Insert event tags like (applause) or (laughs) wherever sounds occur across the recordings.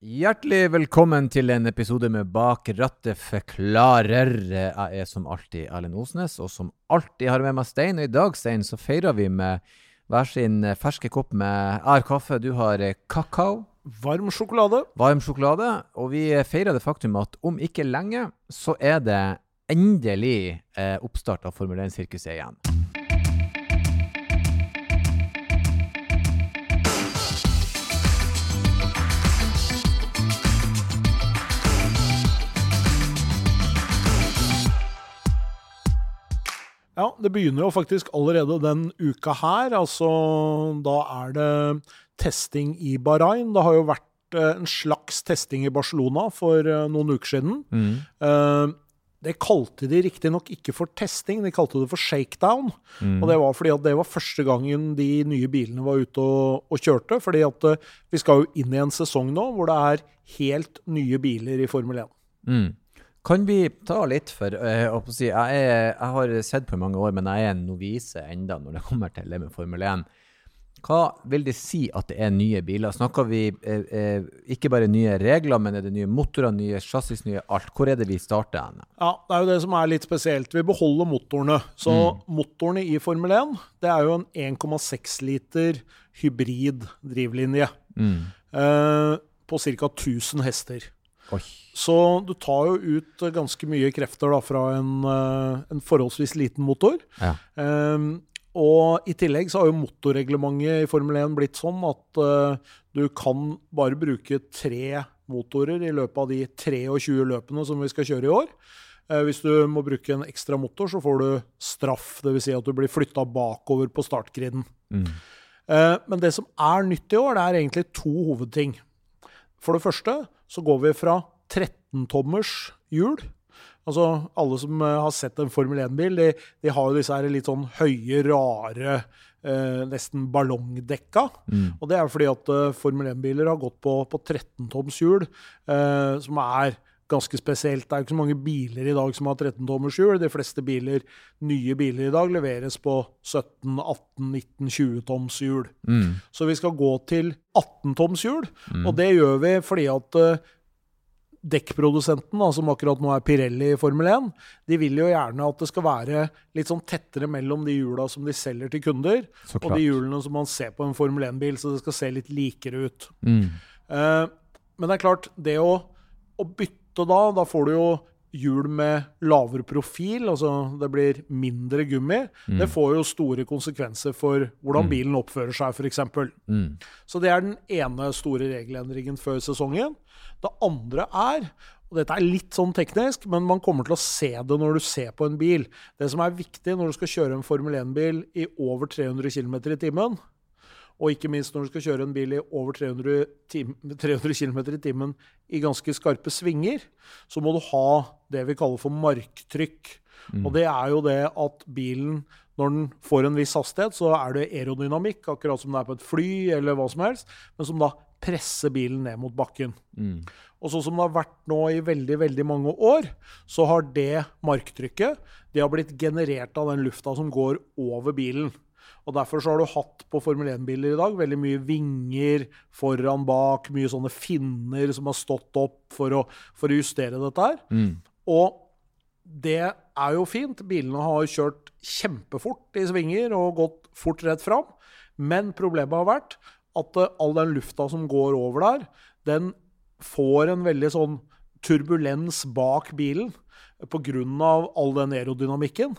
Hjertelig velkommen til en episode med Bak rattet forklarer. Jeg er som alltid Erlend Osnes, og som alltid har med meg Stein. Og i dag, Stein, så feirer vi med hver sin ferske kopp med Jeg har kaffe, du har kakao. Varm sjokolade. Varm sjokolade. Og vi feirer det faktum at om ikke lenge så er det endelig eh, oppstart av Formel 1-sirkuset igjen. Ja, det begynner jo faktisk allerede den uka her. Altså, da er det testing i Bahrain. Det har jo vært eh, en slags testing i Barcelona for eh, noen uker siden. Mm. Eh, det kalte de riktignok ikke for testing, de kalte det for shakedown. Mm. Og det var fordi at det var første gangen de nye bilene var ute og, og kjørte. fordi at vi skal jo inn i en sesong nå hvor det er helt nye biler i Formel 1. Mm. Kan vi ta litt for uh, si, jeg, er, jeg, har sett på i mange år, men jeg er en novise enda når det kommer til det med Formel 1. Hva vil det si at det er nye biler? Snakker vi eh, eh, ikke bare nye regler, men er det nye motorer, nye chassis, nye alt? Hvor er det vi starter? hen? Ja, Det er jo det som er litt spesielt. Vi beholder motorene. Så mm. motorene i Formel 1 det er jo en 1,6 liter hybrid drivlinje mm. eh, på ca. 1000 hester. Oi. Så du tar jo ut ganske mye krefter da, fra en, eh, en forholdsvis liten motor. Ja. Um, og i tillegg så har jo motorreglementet i Formel 1 blitt sånn at uh, du kan bare bruke tre motorer i løpet av de 23 løpene som vi skal kjøre i år. Uh, hvis du må bruke en ekstra motor, så får du straff. Dvs. Si at du blir flytta bakover på startgriden. Mm. Uh, men det som er nytt i år, det er egentlig to hovedting. For det første så går vi fra 13-tommers hjul Altså, Alle som uh, har sett en Formel 1-bil, de, de, har jo disse her litt sånn høye, rare, eh, nesten ballongdekka. Mm. Og det er fordi at uh, Formel 1-biler har gått på, på 13-toms hjul, som er ganske spesielt. Det er jo ikke så mange biler i dag som har 13-tommers hjul. De fleste biler, nye biler i dag leveres på 17, 18, 19, 20-toms hjul. Mm. Så vi skal gå til 18-toms hjul, mm. og det gjør vi fordi at dekkprodusenten, som akkurat nå er Pirelli i Formel 1, de vil jo gjerne at det skal være litt sånn tettere mellom de hjula som de selger til kunder, og de hjulene som man ser på en Formel 1-bil, så det skal se litt likere ut. Mm. Eh, men det er klart, det å, å, bytte da, da får du jo hjul med lavere profil, altså det blir mindre gummi, mm. det får jo store konsekvenser for hvordan mm. bilen oppfører seg, f.eks. Mm. Så det er den ene store regelendringen før sesongen. Det andre er og dette er litt sånn teknisk, men man kommer til å se det når du ser på en bil. Det som er viktig når du skal kjøre en Formel 1-bil i over 300 km i timen, og ikke minst når du skal kjøre en bil i over 300, tim 300 km i timen i ganske skarpe svinger, så må du ha det vi kaller for marktrykk. Mm. Og det er jo det at bilen, når den får en viss hastighet, så er det aerodynamikk, akkurat som det er på et fly eller hva som helst, men som da presser bilen ned mot bakken. Mm. Og sånn som det har vært nå i veldig veldig mange år, så har det marktrykket det har blitt generert av den lufta som går over bilen. Og Derfor så har du hatt på Formel 1-biler i dag veldig mye vinger foran, bak, mye sånne finner som har stått opp for å, for å justere dette her. Mm. Og det er jo fint. Bilene har kjørt kjempefort i svinger og gått fort rett fram. Men problemet har vært at eh, all den lufta som går over der, den får en veldig sånn turbulens bak bilen pga. all den aerodynamikken.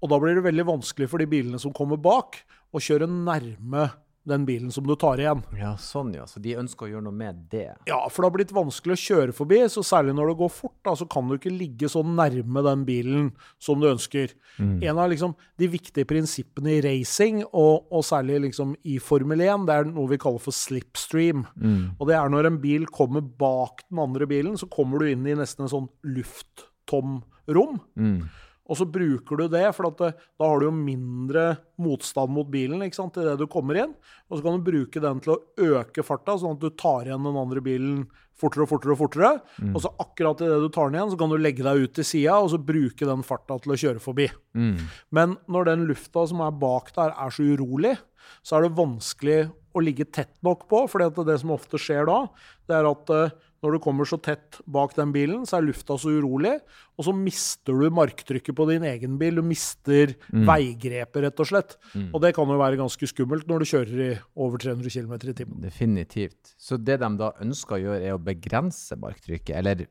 Og da blir det veldig vanskelig for de bilene som kommer bak, å kjøre nærme den bilen som du tar igjen. Ja, sånn ja. Så de ønsker å gjøre noe med det? Ja, for det har blitt vanskelig å kjøre forbi. Så særlig når det går fort, da, så kan du ikke ligge så nærme den bilen som du ønsker. Mm. En av liksom, de viktige prinsippene i racing, og, og særlig liksom i Formel 1, det er noe vi kaller for slipstream. Mm. Og det er når en bil kommer bak den andre bilen, så kommer du inn i nesten en sånn lufttom rom. Mm. Og så bruker du det, for det, da har du jo mindre motstand mot bilen ikke sant, idet du kommer inn. Og så kan du bruke den til å øke farta, sånn at du tar igjen den andre bilen fortere og fortere. Og fortere. Mm. Og så akkurat idet du tar den igjen, så kan du legge deg ut til sida og så bruke den farta til å kjøre forbi. Mm. Men når den lufta som er bak der, er så urolig, så er det vanskelig å ligge tett nok på. For det som ofte skjer da, det er at eh, når du kommer så tett bak den bilen, så er lufta så urolig, og så mister du marktrykket på din egen bil. Du mister mm. veigrepet, rett og slett. Mm. Og det kan jo være ganske skummelt når du kjører i over 300 km i timen. Definitivt. Så det de da ønsker å gjøre, er å begrense marktrykket, eller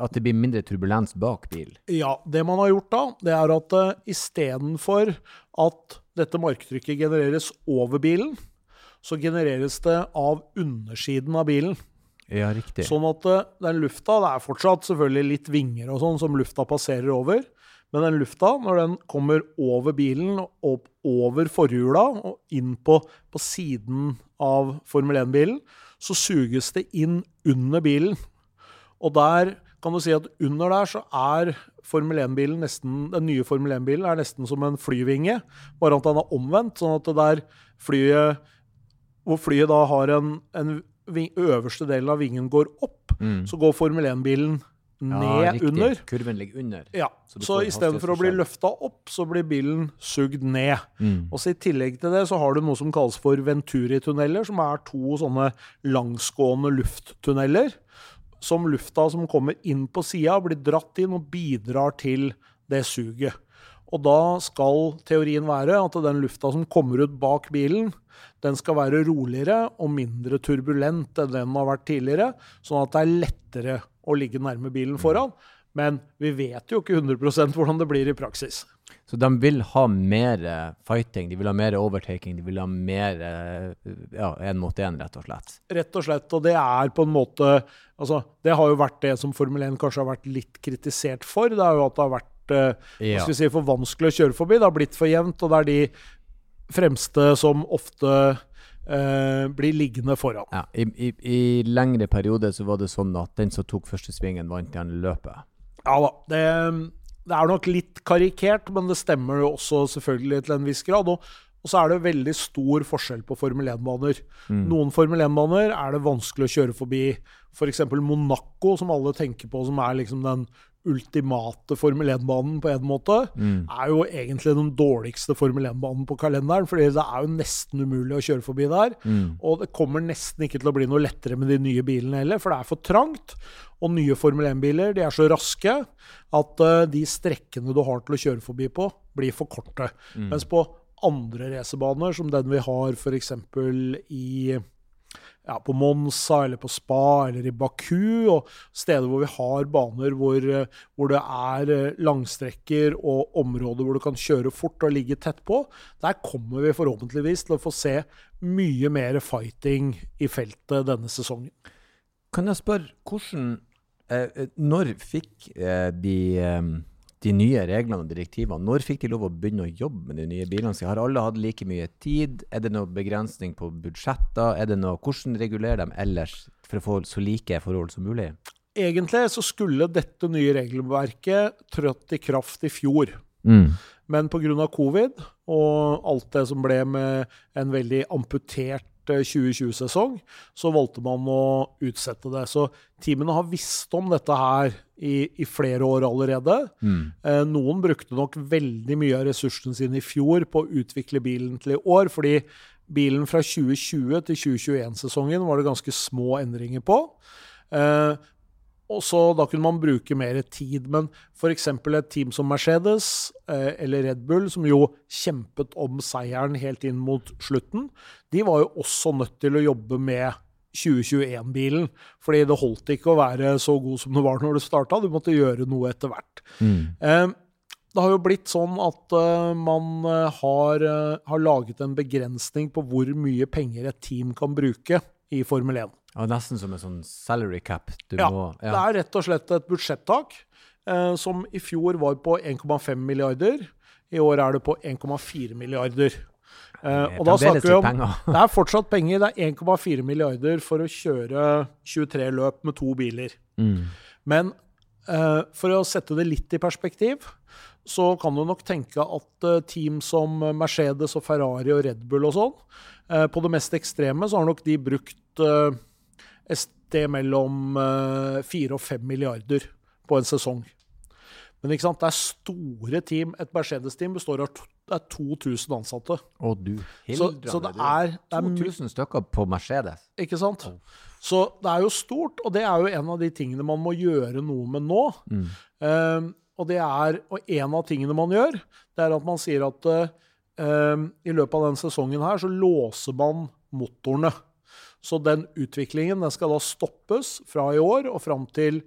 at det blir mindre turbulens bak bil? Ja, det man har gjort da, det er at uh, istedenfor at dette marktrykket genereres over bilen, så genereres det av undersiden av bilen. Ja, riktig. Sånn at uh, den lufta Det er fortsatt selvfølgelig litt vinger og sånn som lufta passerer over. Men den lufta, når den kommer over bilen, opp over forhjula og inn på, på siden av Formel 1-bilen, så suges det inn under bilen. Og der kan du si at under der så er Formel 1-bilen nesten, den nye Formel 1-bilen er nesten som en flyvinge, bare at den er omvendt. Sånn at det der flyet Hvor flyet da har en, en øverste delen av vingen går opp, mm. så går Formel 1-bilen ned ja, under. Kurven ligger under. Ja, Så, så istedenfor å bli løfta opp, så blir bilen sugd ned. Mm. Og så I tillegg til det så har du noe som kalles for Venturi-tunneler, som er to sånne langsgående lufttunneler. Som lufta som kommer inn på sida, blir dratt inn og bidrar til det suget. Og da skal teorien være at den lufta som kommer ut bak bilen, den skal være roligere og mindre turbulent enn den har vært tidligere, sånn at det er lettere å ligge nærme bilen foran. Men vi vet jo ikke 100% hvordan det blir i praksis. Så de vil ha mer fighting, de vil ha mer overtaking, de vil ha mer ja, én mot én, rett og slett? Rett og slett. Og det er på en måte altså, Det har jo vært det som Formel 1 kanskje har vært litt kritisert for. Det er jo at det har vært ja. si, for vanskelig å kjøre forbi. Det har blitt for jevnt. Og det er de fremste som ofte eh, blir liggende foran. Ja, i, i, I lengre perioder så var det sånn at den som tok første svingen, vant gjerne løpet. Ja da. Det, det, er nok litt karikert, men det stemmer jo også selvfølgelig til en viss grad. Og, og så er det veldig stor forskjell på Formel 1-baner. Mm. Noen Formel 1-baner er det vanskelig å kjøre forbi. F.eks. For Monaco, som alle tenker på som er liksom den ultimate Formel 1-banen på en måte, mm. er jo egentlig den dårligste Formel 1-banen på kalenderen. fordi det er jo nesten umulig å kjøre forbi der. Mm. Og det kommer nesten ikke til å bli noe lettere med de nye bilene heller, for det er for trangt. Og nye Formel 1-biler de er så raske at uh, de strekkene du har til å kjøre forbi på, blir for korte. Mm. Mens på andre racerbaner, som den vi har f.eks. i ja, på Monza eller på Spa eller i Baku, og steder hvor vi har baner hvor, hvor, det er eh, langstrekker og områder hvor du kan kjøre fort og ligge tett på. Der kommer vi forhåpentligvis til å få se mye mer fighting i feltet denne sesongen. Kan jeg spørre, hvordan eh, eh Når fikk eh, de eh, de nye reglene og direktivene. Når fikk de lov å begynne å jobbe med de nye bilene? Så har alle hatt like mye tid? Er det noe begrensning på budsjetter? Er det noe, hvordan regulerer de ellers for å få så like forhold som mulig? Egentlig så skulle dette nye regelverket trådt i kraft i fjor. Mm. Men pga. covid og alt det som ble med en veldig amputert 2020-sesong, så valgte man å utsette det. Så teamene har visst om dette her i, i flere år allerede. Mm. Eh, noen brukte nok veldig mye av ressursene sine i fjor på å utvikle bilen til i år, fordi bilen fra 2020 til 2021-sesongen var det ganske små endringer på. Eh, og så Da kunne man bruke mer tid. Men f.eks. et team som Mercedes eh, eller Red Bull, som jo kjempet om seieren helt inn mot slutten, de var jo også nødt til å jobbe med 2021-bilen. Fordi det holdt ikke å være så god som det var når du starta. Du måtte gjøre noe etter hvert. Mm. Eh, det har jo blitt sånn at uh, man har, har, laget en begrensning på hvor mye penger et team kan bruke i Formel 1. Ja, Nesten som en sånn salary cap? Ja, må, ja, det er rett og slett et budsjettak eh, som i fjor var på 1,5 milliarder. I år er det på 1,4 milliarder. Eh, og da snakker vi om (laughs) Det er fortsatt penger. Det er 1,4 milliarder for å kjøre 23 løp med to biler. Mm. Men eh, for å sette det litt i perspektiv, så kan du nok tenke at uh, team som Mercedes og Ferrari og Red Bull og sånn, uh, på det mest ekstreme så har nok de brukt uh, et sted mellom uh, 4 og 5 milliarder på en sesong. Men ikke sant? det er store team. Et Mercedes-team består av det er 2000 ansatte. Å, du Så, så det er, det er 2000 stykker på Mercedes. Ikke sant? Så det er jo stort, og det er jo en av de tingene man må gjøre noe med nå. Um, og, det er, og en av tingene man gjør, det er at man sier at uh, i løpet av den sesongen her så låser man motorene. Så den utviklingen den skal da stoppes fra i år og fram til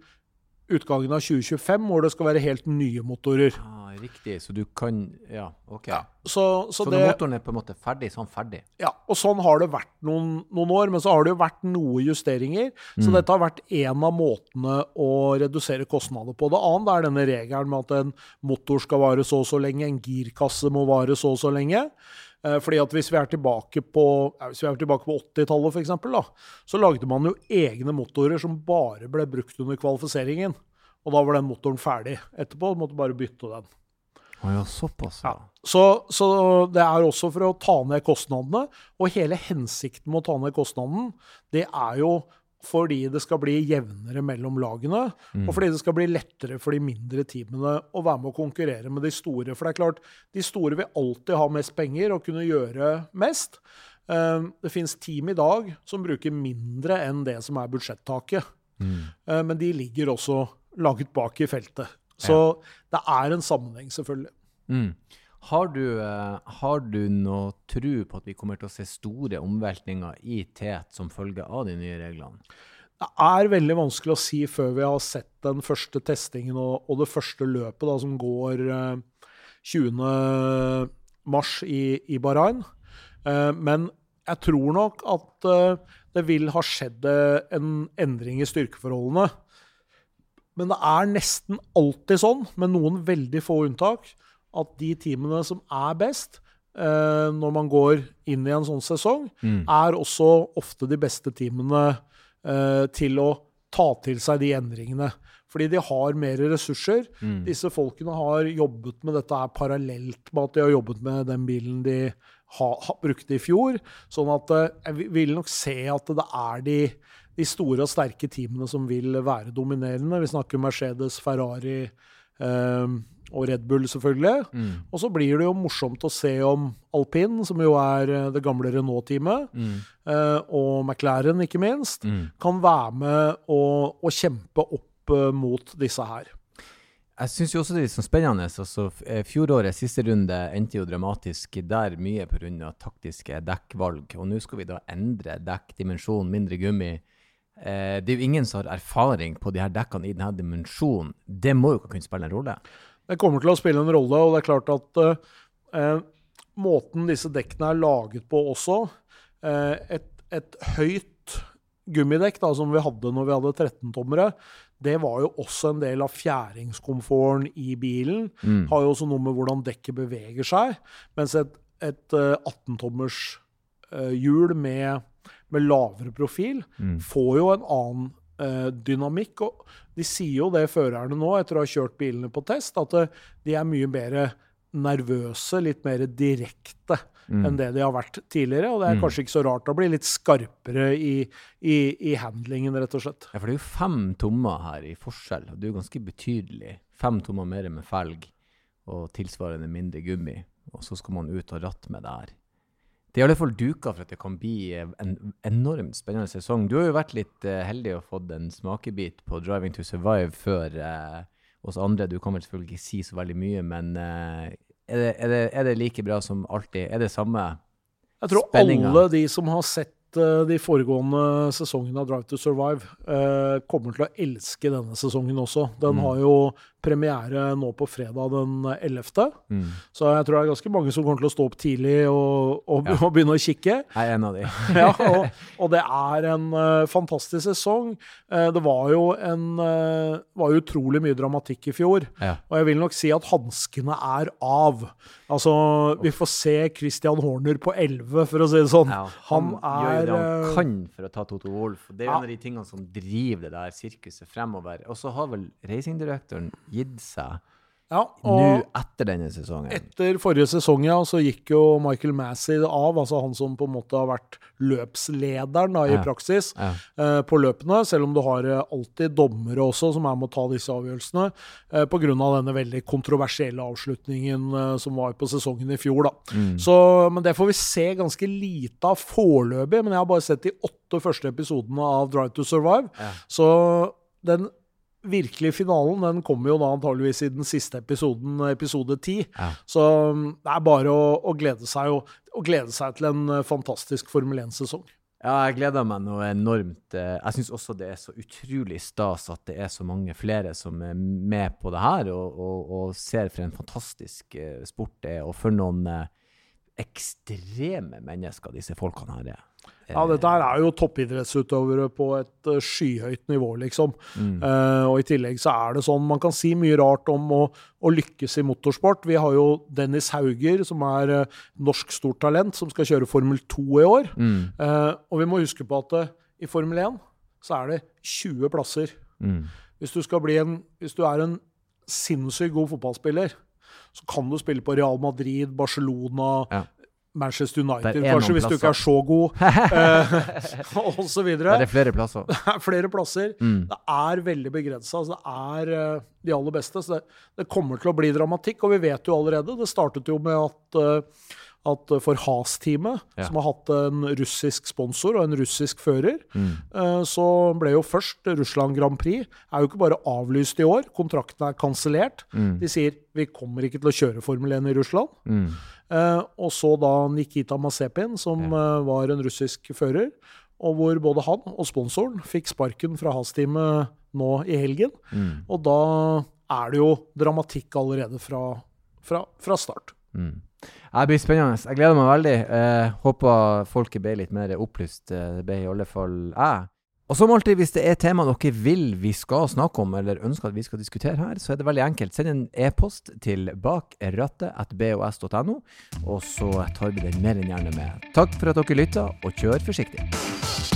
utgangen av 2025, hvor det skal være helt nye motorer. Ah, riktig, så du kan Ja, OK. Så, så, Så det, motoren er på en måte ferdig, så er ferdig? Ja, og sånn har det vært noen, noen år, men så har det jo vært noe justeringer. Så dette har vært en av måtene å redusere kostnader på. Det annet er denne regelen med at en motor skal vare så og så lenge, en girkasse må vare så og så lenge. Eh, Fordi at hvis vi er tilbake på, hvis vi er tilbake på 80-tallet, for eksempel, så lagde man jo egne motorer som bare ble brukt under kvalifiseringen. Og da var den motoren ferdig. Etterpå måtte du bare bytte den. Oh ja, såpass, ja. Så, så det er også for å ta ned kostnadene. Og hele hensikten med å ta ned kostnaden, det er jo fordi det skal bli jevnere mellom lagene, og fordi det skal bli lettere for de mindre teamene å være med å konkurrere med de store. For det er klart, de store vil alltid ha mest penger og kunne gjøre mest. Eh, Det finnes team i dag som bruker mindre enn det som er budsjettaket. Mm. Men de ligger også laget bak i feltet. Så det er en sammenheng, selvfølgelig. Mm. Har, du, eh, har du noe tro på at vi kommer til å se store omveltninger i TET som følge av de nye reglene? Det er veldig vanskelig å si før vi har sett den første testingen og, og det første løpet da, som går eh, 20. mars i, i Bahrain. Eh, men jeg tror nok at eh, det vil ha skjedd eh, en endring i styrkeforholdene. Men det er nesten alltid sånn, med noen veldig få unntak, at de teamene som er best eh, når man går inn i en sånn sesong, er også ofte de beste teamene eh, til å ta til seg de endringene. Fordi de har mer ressurser. Disse folkene har jobbet med dette her parallelt med at de har jobbet med den bilen de ha, ha, brukte i fjor. Sånn at eh, jeg vil- vil nok se at det er de, de store og sterke teamene som vil være dominerende. Vi snakker Mercedes, Ferrari eh, og Red Bull, selvfølgelig. Og så blir det jo morsomt å se om alpin, som jo er eh, det gamle Renault-teamet, mm. og McLaren, ikke minst, kan være med og, og kjempe opp eh, mot disse her. Jeg syns jo også det er litt sånn spennende. Altså, eh, fjoråret, siste runde, endte jo dramatisk der mye pga. taktiske dekkvalg. Og nå skal vi da endre dekkdimensjonen, mindre gummi. Eh, det er jo ingen som har erfaring på de her dekkene i denne dimensjonen. Det må jo kunne spille en rolle. Det kommer til å spille en rolle, og det er klart at eh, måten disse dekkene er laget på også eh, et, et høyt gummidekk, da, som vi hadde når vi hadde 13-tommere, det var jo også en del av fjæringskomforten i bilen. Har jo også noe med hvordan dekket beveger seg. Mens et, et eh, 18-tommers eh, hjul med, med lavere profil får jo en annen eh, dynamikk. Og de sier jo det, førerne nå, etter å ha kjørt bilene på test, at eh, de er mye mer nervøse, litt mer direkte enn det de har vært tidligere. Og det er kanskje ikke så rart å bli litt skarpere i, i, i handlingen, rett og slett. Ja, for det er jo fem tommer her i forskjell, og det er jo ganske betydelig. Fem tommer mer med felg og tilsvarende mindre gummi, og så skal man ut og ratte med det her. Det er i alle fall duka for at det kan bli en enormt spennende sesong. Du har jo vært litt eh, heldig og fått en smakebit på Driving to Survive før eh, oss andre. Du kan vel selvfølgelig ikke si så veldig mye, men eh, er, det, er, det, er det like bra som alltid? Er det samme? Jeg tror Spenninga. Alle de som har sett eh, de foregående sesongene av Drive to Survive, eh, kommer til å elske denne sesongen også. Den Mm. har jo premiere nå på fredag den 11. Mm. Så jeg tror det er ganske mange som kommer til å stå opp tidlig og, og, Ja. (laughs) og begynne å kikke. Jeg er en av de. (laughs) ja, og, (laughs) og det er en eh, fantastisk sesong. Det var jo en var utrolig mye dramatikk i fjor. Ja. Og jeg vil nok si at hanskene er av. Altså, vi får se Christian Horner på 11, for å si det sånn. Ja, han, han, jo er det han eh, kan for å ta Toto Wolff. Det er jo Ja. en av de tingene som driver det der sirkuset fremover. Og så har vel racingdirektøren gitt seg Ja, nå etter denne sesongen. etter forrige sesong, ja, så gikk jo Michael Massey av, altså han som på en måte har vært løpslederen da, i Ja. praksis Ja. eh, på løpene, selv om du har eh, alltid dommere også som er med å ta disse avgjørelsene, eh, på grunn av denne veldig kontroversielle avslutningen eh, som var på sesongen i fjor. da. Mm. Så, men det får vi se ganske lite av foreløpig, men jeg har bare sett de åtte første episodene av Drive to Survive. Ja. Så den virkelige finalen den kommer jo da antageligvis i den siste episoden, episode ti. Ja. Så mm, det er bare å, å glede seg og, å glede seg til en eh, fantastisk Formel 1-sesong. Ja, jeg gleder meg noe enormt. Eh, Jeg syns også det er så utrolig stas at det er så mange flere som er med på det her, og, og, og ser for en fantastisk eh, sport det er, og for noen eh, ekstreme mennesker disse folkene her er. Ja, dette her er jo toppidrettsutøvere på et eh, skyhøyt nivå, liksom. Mm. Uh, og i tillegg så er det sånn Man kan si mye rart om å, å lykkes i motorsport. Vi har jo Dennis Hauger, som er uh, norsk stort talent, som skal kjøre Formel 2 i år. Mm. Uh, og vi må huske på at eh, i Formel 1 så er det 20 plasser. Mm. Hvis du, en, hvis du er en sinnssykt god fotballspiller, så kan du spille på Real Madrid, Barcelona, Ja. Manchester United, kanskje, hvis du ikke er så god, (laughs) uh, så Der videre. er flere plasser. (laughs) Det er flere plasser. Mm. Det er veldig begrensa. Altså det er uh, de aller beste. Så det, det kommer til å bli dramatikk, og vi vet jo allerede. Det startet jo med at, uh, at for Has-teamet, Ja. som har hatt en russisk sponsor og en russisk fører, Mm. uh, så ble jo først Russland Grand Prix er jo ikke bare avlyst i år, kontrakten er kansellert. Mm. De sier vi kommer ikke til å kjøre Formel 1 i Russland. Eh, og så da Nikita Masepin, som eh, var en russisk fører. Og hvor både han og sponsoren fikk sparken fra Has-teamet nå i helgen. Mm. Og da er det jo dramatikk allerede fra, fra, fra start. Mm. Det blir spennende. Jeg gleder meg veldig. Eh, håper folket ble litt mer opplyst. Eh, Det ble i alle fall jeg. Og som alltid, hvis det er tema dere vil vi skal snakke om, eller ønsker at vi skal diskutere her, så er det veldig enkelt. Send en e-post til bakrattet.bos.no, og så tar vi den mer enn gjerne med. Takk for at dere lytta, og kjør forsiktig.